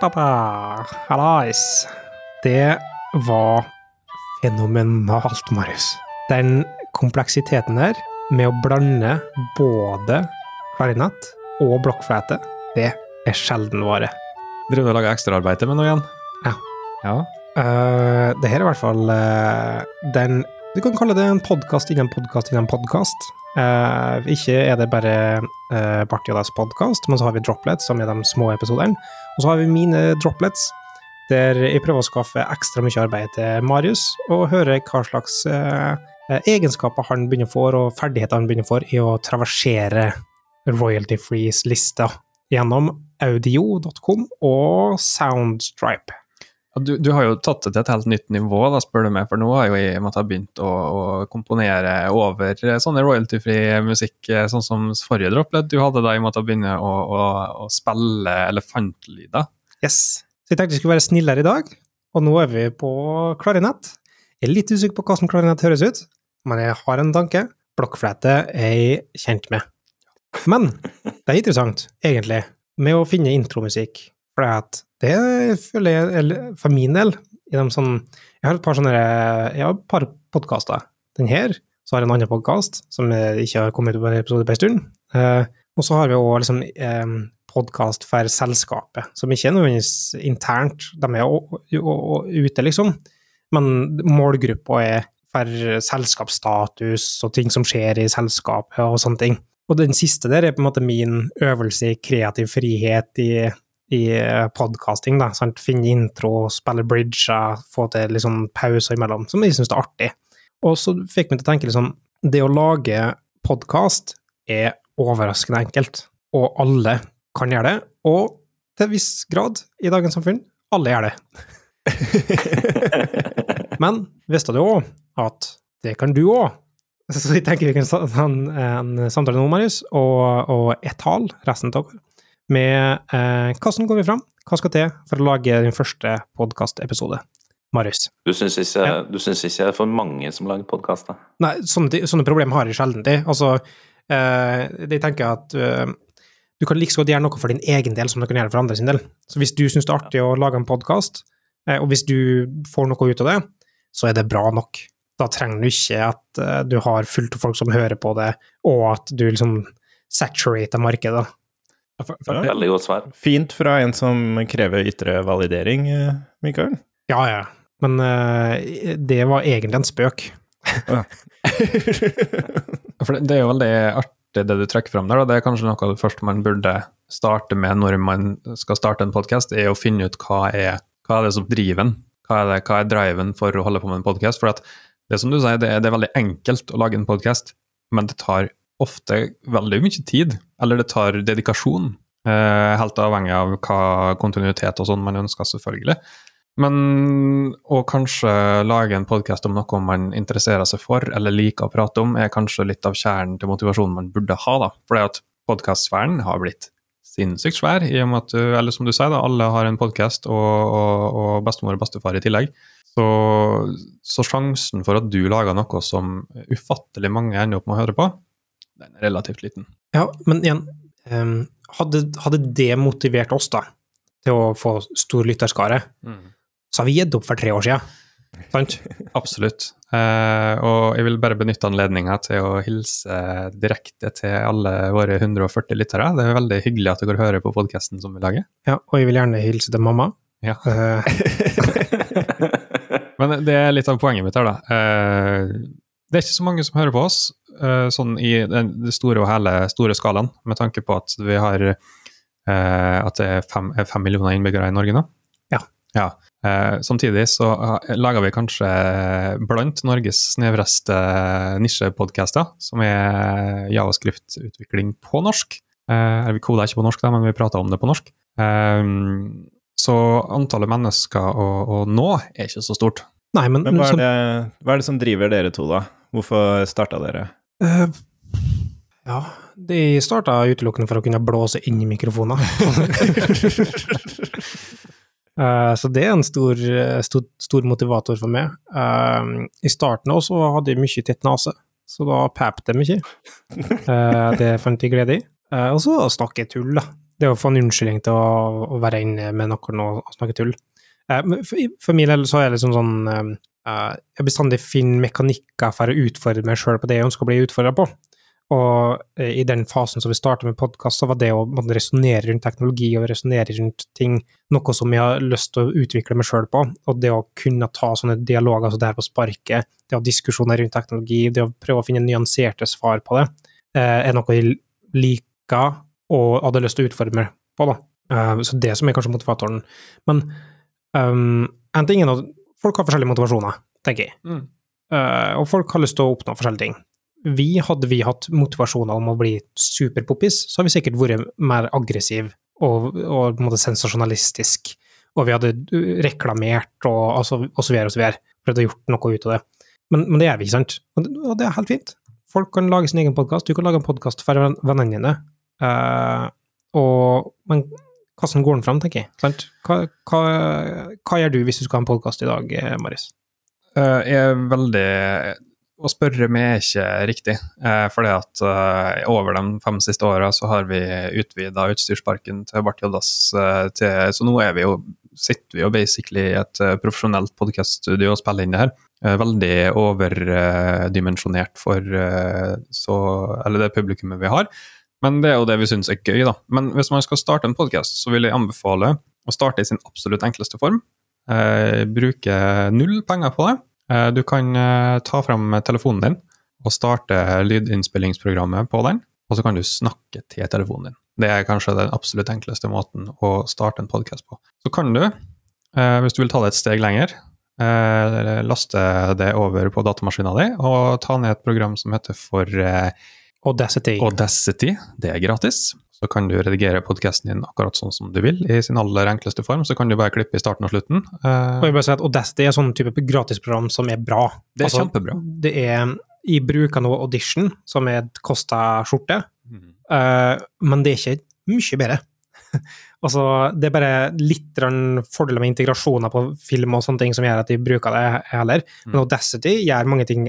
Hallais. Det var fenomenalt, Marius. Den kompleksiteten her med å blande både klarinett og blokkfløyte, det er sjelden vare. Driver du og lager ekstraarbeid til meg nå igjen? Ja. Ja. Uh, det her er i hvert fall uh, den Du kan kalle det en podkast innen podkast innen podkast. Uh, ikke er det bare uh, Barth Joddas podkast, men så har vi Droplets, som er de små episodene. Og så har vi mine Droplets, der jeg prøver å skaffe ekstra mye arbeid til Marius, og høre hva slags egenskaper han begynner å få, og ferdigheter han begynner å få i å traversere royalty-freeze-lista gjennom audio.com og Soundstripe. Du, du, har jo tatt det til et helt nytt nivå, da, spør du meg, for nå har jo jeg måttet ha begynt å, å, komponere over sånne royalty-fri musikk, sånn som forrige droplet du hadde da jeg måtte begynne å, å, å spille elefantlyder. Yes. Så jeg tenkte vi skulle være snillere i dag, og nå er vi på klarinett. Jeg er litt usikker på hvordan klarinett høres ut, men jeg har en tanke. Blokkflete er jeg kjent med. Men det er interessant, egentlig, med å finne intromusikk, for det føler jeg, eller for min del de sånn, Jeg har et par sånne jeg har et par podkaster. Den her, så har jeg en annen podkast som ikke har kommet ut på en episode på en stund. Eh, og så har vi òg liksom eh, podkast for selskapet, som ikke er nødvendigvis internt, de er jo ute, liksom. Men målgruppa er for selskapsstatus og ting som skjer i selskapet og sånne ting. Og den siste der er på en måte min øvelse i kreativ frihet i, i podkasting. Finne intro, spille bridger, få til liksom pauser imellom, som jeg syns er artig. Og så fikk meg til å tenke liksom Det å lage podkast er overraskende enkelt, og alle kan gjøre det. Og til en viss grad i dagens samfunn alle gjør det. Men visste du òg at det kan du òg? Så jeg tenker vi kan ta en, en samtale nå, Marius, og, og ett hal, resten av dere, med eh, hvordan går vi fram? Hva skal til for å lage din første podkastepisode? Marius. Du syns ikke, ja. Du ikke det er for mange som lager podkaster? Nei, sånne, sånne problemer har jeg sjelden. Altså, eh, de tenker at eh, du kan like godt gjøre noe for din egen del som du kan gjøre for andre sin del. Så hvis du syns det er artig å lage en podkast, eh, og hvis du får noe ut av det, så er det bra nok da trenger du ikke at uh, du har fullt av folk som hører på det, og at du liksom saturater markedet. Veldig godt svar. Fint fra en som krever ytre validering, eh, Mikael. Ja, ja. Men uh, det var egentlig en spøk. Ja. for det, det, er jo veldig artig det du trekker fram der. da. Det er kanskje noe av det første man burde starte med når man skal starte en podkast, er å finne ut hva er, hva er det som driver den? Hva er, det, hva er driven for å holde på med en podkast? For at det som du sier, det er, det er veldig enkelt å lage en podkast, men det tar ofte veldig mye tid. Eller det tar dedikasjon. Eh, helt avhengig av hva kontinuitet og sånn man ønsker, selvfølgelig. Men å kanskje lage en podkast om noe man interesserer seg for eller liker å prate om, er kanskje litt av kjernen til motivasjonen man burde ha. da. For at podkastsfæren har blitt sinnssykt svær, i og med at eller som du sier, da, alle har en podkast, og, og, og bestemor og bestefar i tillegg. Så, så, sjansen for at du lager noe som ufattelig mange ender opp med å høre på, den er relativt liten. Ja, men igjen, um, hadde, hadde, det motivert oss da, til å få stor lytterskare, mm. så har vi gitt opp for tre år siden. Sant? Absolutt. Uh, og jeg vil bare benytte anledninga til å hilse direkte til alle våre 140 lyttere. Det er veldig hyggelig at dere hører på podkasten som vi lager. Ja, og jeg vil gjerne hilse til mamma. Ja. Uh, Men det er litt av poenget mitt her, da. Eh, det er ikke så mange som hører på oss, eh, sånn i den store og hele store skalaen, med tanke på at vi har eh, at det er fem, fem millioner innbyggere i Norge nå. Ja. ja. Samtidig så lager vi kanskje blant Norges snevreste nisjepodkaster, som er javascript-utvikling på norsk. Vi koder ikke på norsk, da, men vi prater om det på norsk. Så antallet mennesker å, å, nå er ikke så stort. Nei, men, men hva, er det, hva, er det, som driver dere to, da? Hvorfor starta dere? Uh, ja, de starta utelukkende for å kunne blåse inn i mikrofoner. uh, så det er en stor, stor, stor motivator for meg. Uh, I starten også hadde jeg mye tett nese, så da pep det mye. det fant jeg glede i. og så snakke tull, da. Det å få en unnskyldning til å, å være inne med noen og, snakke tull. Eh, for, min del så er det liksom sånn eh, eh, Jeg bestandig finner mekanikker for å utfordre meg sjøl på det jeg ønsker å bli utfordra på. Og eh, i den fasen som vi starta med podkast, så var det å resonnere rundt teknologi og resonnere rundt ting noe som jeg har lyst til å utvikle meg sjøl på. Og det å kunne ta sånne dialoger som det her på sparket, det å ha diskusjoner rundt teknologi, det å prøve å finne nyanserte svar på det, eh, er noe jeg liker og hadde lyst til å utfordre meg på. da. Eh, Så det som er kanskje motivatoren. Men um, en ting er at folk har forskjellige motivasjoner, tenker jeg. Mm. Uh, og folk har lyst til å oppnå forskjellige ting. Vi, hadde vi hatt motivasjoner om å bli superpoppis, så har vi sikkert vært mer aggressiv og, og på en måte sensasjonalistisk. Og vi hadde reklamert og, altså, og så videre og så videre. Prøvd å gjort noe ut av det. Men, men det gjør vi ikke, sant? Og det, og det er helt fint. Folk kan lage sin egen podkast. Du kan lage en podkast for vennene dine. Uh, og, men hvordan går den fram, tenker jeg? Sant? Hva, hva, hva gjør du hvis du skal ha en podkast i dag, eh, Marius? Eh, Jeg er veldig Å spørre meg er ikke riktig, eh, for at eh, over de fem siste åra så har vi utvida utstyrsparken til Bart Joddas eh, til Så nå er vi jo, sitter vi jo basically i et eh, profesjonelt podkaststudio og spiller inn det her. Eh, Veldig overdimensjonert for eh, så, eller det publikummet vi har. Men det er jo det vi syns er gøy, da. Men hvis man skal starte en podkast, så vil jeg anbefale å starte i sin absolutt enkleste form. Eh, bruke null penger på det. Eh, du kan eh, ta fram telefonen din og starte lydinnspillingsprogrammet på den, og så kan du snakke til telefonen din. Det er kanskje den absolutt enkleste måten å starte en podkast på. Så kan du, eh, hvis du vil ta det et steg lenger, eh, laste det over på datamaskina di og ta ned et program som heter for eh, Audacity. Audacity, det er gratis. Så kan du redigere podkasten din akkurat sånn som du vil, i sin aller enkleste form. Så kan du bare klippe i starten og slutten. Uh, Og jeg bare si at Audacity er sånn type gratisprogram som er bra. Det er Altså, kjempebra. Det er, Jeg bruker nå Audition, som er et kosta skjorte, mm. uh, men det er ikke mye bedre. altså, det er bare litt fordeler med integrasjoner på film og sånne ting som gjør at de bruker det heller. Men Mm. Audacity gjør mange ting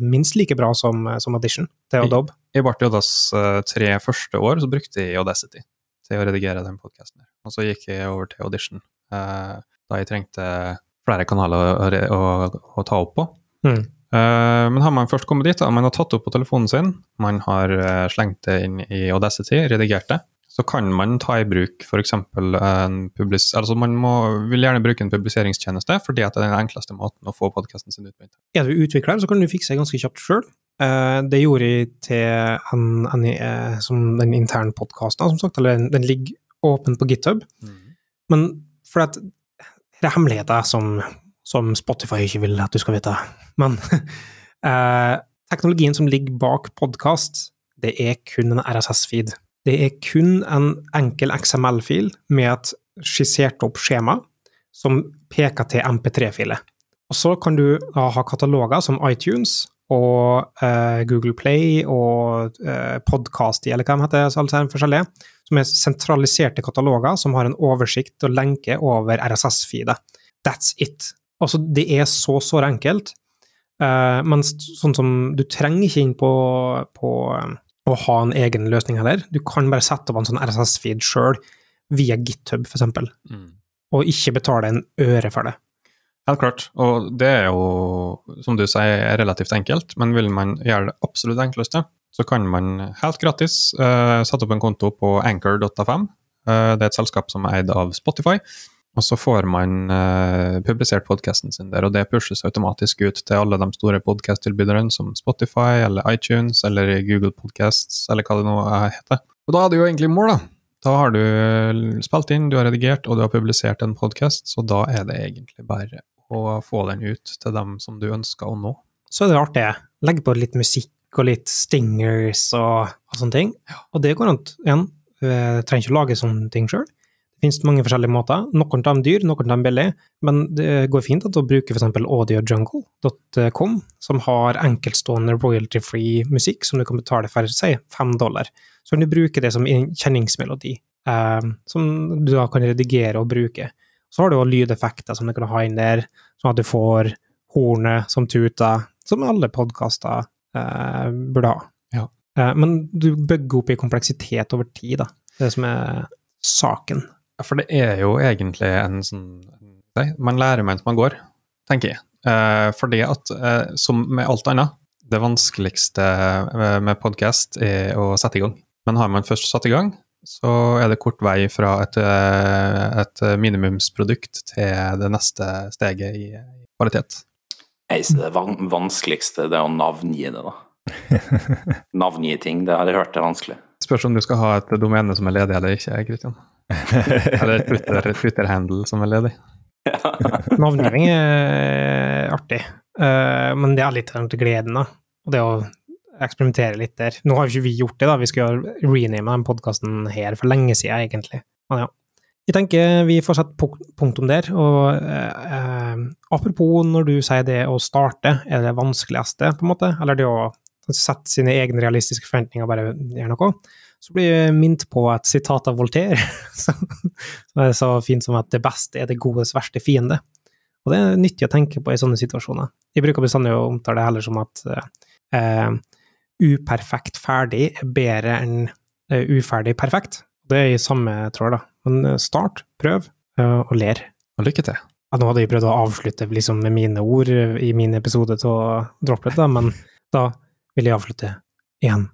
minst like bra som, som Audition til Adobe. I Bart Joddas eh, tre første år så brukte jeg Audacity til å redigere den podkasten. Og så gikk jeg over til Audition eh, da jeg trengte flere kanaler å, å, å ta opp på. Mm. Eh, men har man først kommet dit, da, man har tatt opp på telefonen sin, man har eh, slengt det inn i Audacity, redigert det, så kan man ta i bruk f.eks. en publis... Altså man må, vil gjerne bruke en publiseringstjeneste, fordi at det er den enkleste måten å få podkasten sin ut på. Er du utvikler, så kan du fikse det ganske kjapt sjøl. det gjorde jeg til en, en, eh, som den interne podkasten, som sagt. Eller den, den ligger åpen på GitHub. Men for at det er hemmeligheter som, som Spotify ikke vil at du skal vite. Men eh, teknologien som ligger bak podkast, det er kun en RSS-feed. Det er kun en enkel XML-fil med et skissert opp skjema som peker til MP3-filer. Og så kan du ha kataloger som iTunes og eh, Google Play og eh, Podkasti, eller hva de heter, så alle sammen forskjellige, som er sentraliserte kataloger som har en oversikt og lenke over RSS-feedet. That's it. Altså, det er så, så enkelt. Eh, men sånn som Du trenger ikke inn på, på eh, å ha en egen løsning heller. Du kan bare sette opp en sånn RSS-feed sjøl, via GitHub, for eksempel, og ikke betale en øre for det. Helt klart, og det er jo, som du sier, er relativt enkelt, men vil man gjøre det absolutt enkleste, så kan man helt gratis uh, sette opp en konto på anchor.fm. Uh, det er et selskap som er eid av Spotify, og så får man uh, publisert podkasten sin der, og det pushes automatisk ut til alle de store podkasttilbyderne som Spotify eller iTunes eller Google Podcasts eller hva det nå eh, heter. Og da er det jo egentlig mål, da. Da har du spilt inn, du har redigert og du har publisert en podkast, så da er det egentlig bare å få den ut til dem som du ønsker å nå. så er det artig. Legge på litt musikk og litt stingers og, og sånne ting. Og det går an. Igjen, du trenger ikke å lage sånne ting sjøl. Det finnes mange forskjellige måter. Noen av dem dyr, noen av dem billig. Men det går fint at å bruke f.eks. audiojungle.com, som har enkeltstående royalty-free musikk som du kan betale for, si, fem dollar. Så kan du bruke det som en kjenningsmelodi, eh, som du da kan redigere og bruke. Så har du også lydeffekter som du kan ha inn der, sånn at du får hornet som tuter, som alle podkaster eh, burde ha. Ja. Eh, men du bygger opp i kompleksitet over tid, da. Det som er saken. For det er jo egentlig en sånn nei, Man lærer mens man går, tenker jeg. Eh, fordi at, eh, som med alt annet, det vanskeligste eh, med podkast er å sette i gang. Men har man først satt i gang, så er det kort vei fra et, eh, et minimumsprodukt til det neste steget i kvalitet. Jeg synes det van vanskeligste det er å navngi det, da. Navngi ting, det har jeg hørt er vanskelig. Spørs om du skal ha et domene som er ledig eller ikke, Kristian. Eller Twitter- Twitter-handle som er ledig. Navngivning er artig, eh, men det er litt av gleden, da. Og det å eksperimentere litt der. Nå har jo ikke vi gjort det, da. Vi skulle ha rename den podkasten her for lenge siden, egentlig. Men ja. Jeg tenker vi får sette punk- punktum der. Og eh, eh, apropos når du sier det å starte er det vanskeligste, på en måte, eller det å sette sine egne realistiske forventninger og bare gjøre noe, så blir jeg minnet på et sitat av Voltaire, som er så fint som at det beste er det godes verste fiende. Og det er nyttig å tenke på i sånne situasjoner. Jeg bruker bestandig å omtale det heller som at eh, uperfekt ferdig er bedre enn eh, uferdig perfekt. Det er i samme tråd, da. Men start, prøv, eh, og ler. Og lykke til. Ja, nå hadde jeg prøvd å avslutte liksom, med mine ord i min episode til å droppe det, men da vil jeg avslutte igjen.